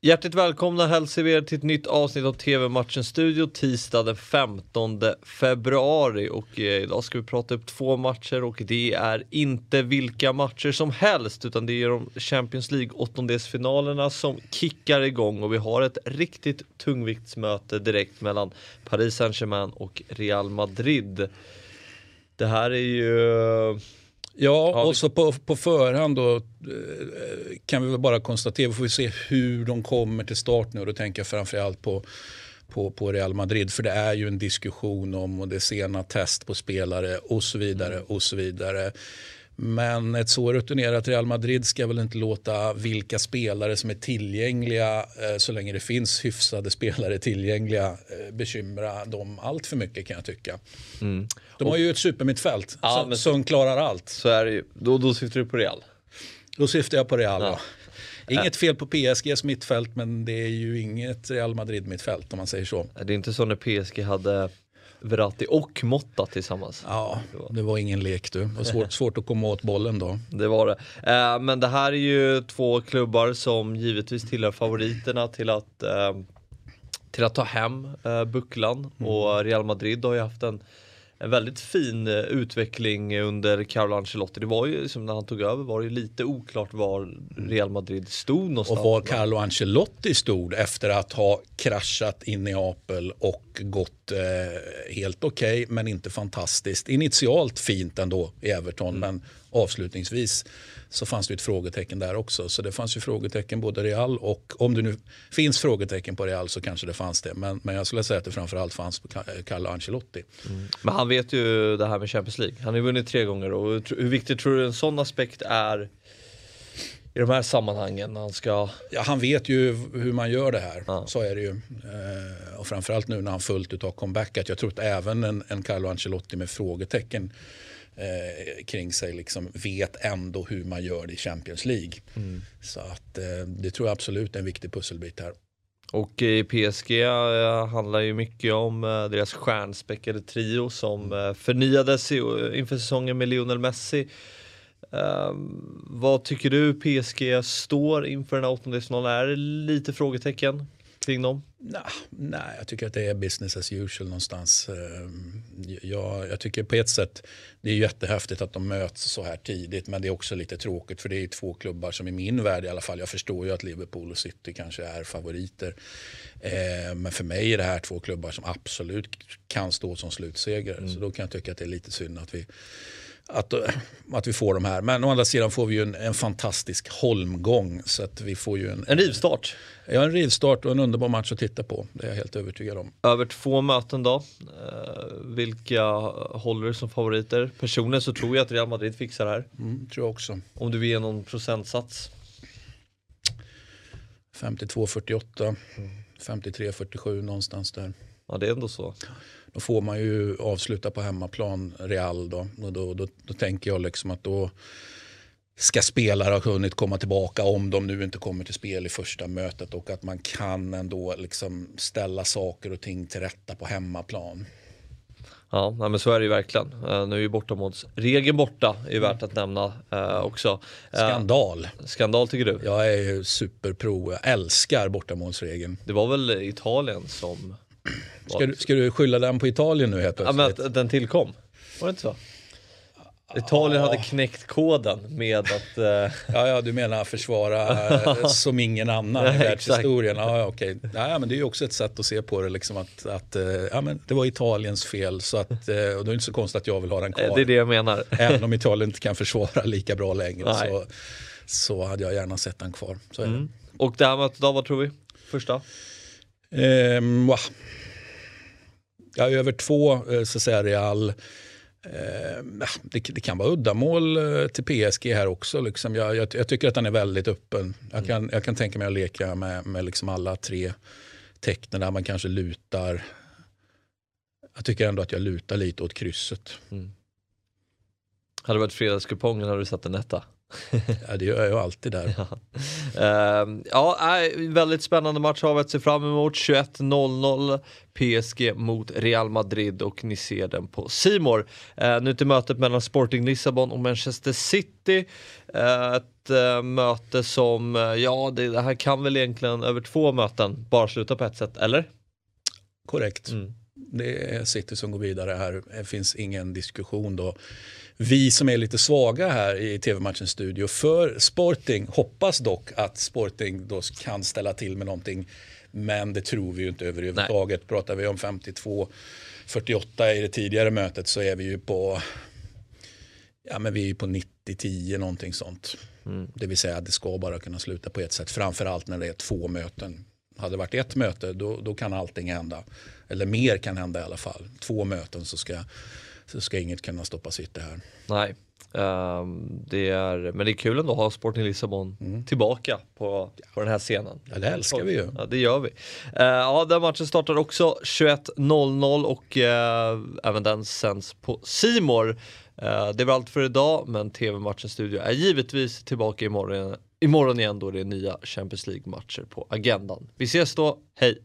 Hjärtligt välkomna hälsar vi er till ett nytt avsnitt av TV-matchen Studio tisdag den 15 februari och eh, idag ska vi prata upp två matcher och det är inte vilka matcher som helst utan det är de Champions League åttondelsfinalerna som kickar igång och vi har ett riktigt tungviktsmöte direkt mellan Paris Saint-Germain och Real Madrid. Det här är ju Ja, och så på, på förhand då eh, kan vi väl bara konstatera, vi får se hur de kommer till start nu och då tänker jag framförallt på på, på Real Madrid. För det är ju en diskussion om och det sena test på spelare och så vidare. och så vidare. Men ett så rutinerat Real Madrid ska väl inte låta vilka spelare som är tillgängliga eh, så länge det finns hyfsade spelare tillgängliga eh, bekymra dem allt för mycket kan jag tycka. Mm. De har ju ett supermittfält ja, som, som klarar allt. Så är det ju. Då, då syftar du på Real? Då syftar jag på Real. Ja. Inget fel på PSGs mittfält men det är ju inget Real Madrid mittfält om man säger så. Det är inte så när PSG hade Verratti och Motta tillsammans. Ja, det var ingen lek du. Det var svårt, svårt att komma åt bollen då. Det var det. Eh, men det här är ju två klubbar som givetvis tillhör favoriterna till att, eh, till att ta hem eh, bucklan. Mm. Och Real Madrid har ju haft en en väldigt fin eh, utveckling under Carlo Ancelotti. Det var ju liksom när han tog över var det lite oklart var Real Madrid stod någonstans. Och var Carlo Ancelotti stod efter att ha kraschat i Neapel och gått eh, helt okej okay, men inte fantastiskt. Initialt fint ändå i Everton mm. men avslutningsvis så fanns det ett frågetecken där också. Så det fanns ju frågetecken både Real och om det nu finns frågetecken på Real så kanske det fanns det. Men, men jag skulle säga att det framförallt fanns på Carlo Ancelotti. Mm. Men han vet ju det här med Champions League. Han har ju vunnit tre gånger och hur viktigt tror du en sån aspekt är i de här sammanhangen? Han, ska... ja, han vet ju hur man gör det här, ja. så är det ju. Eh, och framförallt nu när han fullt ut har comebackat. Jag tror att även en, en Carlo Ancelotti med frågetecken eh, kring sig liksom vet ändå hur man gör det i Champions League. Mm. Så att, eh, det tror jag absolut är en viktig pusselbit här. Och i PSG eh, handlar ju mycket om eh, deras stjärnspäckade trio som mm. förnyades inför säsongen med Lionel Messi. Um, vad tycker du PSG står inför den här åttondelsfinalen? Är det lite frågetecken kring dem? Nej, nej, jag tycker att det är business as usual någonstans. Ehm, jag, jag tycker på ett sätt det är jättehäftigt att de möts så här tidigt men det är också lite tråkigt för det är två klubbar som i min värld i alla fall, jag förstår ju att Liverpool och City kanske är favoriter. Ehm, men för mig är det här två klubbar som absolut kan stå som slutsegrare mm. så då kan jag tycka att det är lite synd att vi att, att vi får de här. Men å andra sidan får vi ju en, en fantastisk holmgång. Så att vi får ju en, en rivstart. Ja, en rivstart och en underbar match att titta på. Det är jag helt övertygad om. Över två möten då. Eh, vilka håller du som favoriter? Personligen så tror jag att Real Madrid fixar det här. Mm, tror jag också. Om du vill ge någon procentsats? 52-48, mm. 53-47 någonstans där. Ja, det är ändå så. Då får man ju avsluta på hemmaplan Real då. Och då, då, då tänker jag liksom att då ska spelare ha hunnit komma tillbaka om de nu inte kommer till spel i första mötet och att man kan ändå liksom ställa saker och ting till rätta på hemmaplan. Ja, men så är det ju verkligen. Uh, nu är ju bortamålsregeln borta, är ju värt att nämna uh, också. Uh, skandal. Skandal tycker du? Jag är superpro, jag älskar bortamålsregeln. Det var väl Italien som... Ska du, ska du skylla den på Italien nu helt plötsligt? Ja, men att den tillkom. Var det inte så? Italien hade knäckt koden med att... Uh... Ja, ja, du menar försvara uh, som ingen annan i världshistorien. Ja, okay. ja, men det är ju också ett sätt att se på det, liksom att, att uh, ja, men det var Italiens fel. Så att, och då är det inte så konstigt att jag vill ha den kvar. Det är det jag menar. Även om Italien inte kan försvara lika bra längre så, så hade jag gärna sett den kvar. Så mm. Och det här mötet då, vad tror vi? Första? Um, ja, över två, eh, så att säga, Real. Eh, det, det, kan vara uddamål eh, till PSG här också. Liksom. Jag, jag, jag, tycker att den är väldigt öppen. Jag kan, jag kan tänka mig att leka med, med liksom alla tre tecknen där man kanske lutar. Jag tycker ändå att jag lutar lite åt krysset. Mm. Hade det varit fredagskupongen hade du satt en etta? ja, det gör jag ju alltid där. Ja, uh, ja väldigt spännande match har vi att se fram emot. 21.00 PSG mot Real Madrid och ni ser den på Simor. Uh, nu till mötet mellan Sporting Lissabon och Manchester City. Uh, ett äh, möte som, äh, ja det, det, här kan väl egentligen över två möten bara sluta på ett sätt, eller? Korrekt. Mm. Det är City som går vidare här. Det finns ingen diskussion då. Vi som är lite svaga här i TV-matchens studio för Sporting hoppas dock att Sporting då kan ställa till med någonting. Men det tror vi ju inte överhuvudtaget. Nej. Pratar vi om 52 48 i det tidigare mötet så är vi ju på ja, men vi är på 90-10 någonting sånt. Mm. Det vill säga att det ska bara kunna sluta på ett sätt. Framförallt när det är två möten. Hade det varit ett möte då, då kan allting hända. Eller mer kan hända i alla fall. Två möten så ska, så ska inget kunna stoppa City här. Nej, um, det är, men det är kul ändå att ha Sporting Lissabon mm. tillbaka på, på den här scenen. Ja, det älskar vi ju. Ja, det gör vi. Uh, ja, den matchen startar också 21.00 och uh, även den sänds på Simor. Uh, det var allt för idag, men TV-matchens studio är givetvis tillbaka imorgon, imorgon igen då det är nya Champions League-matcher på agendan. Vi ses då, hej!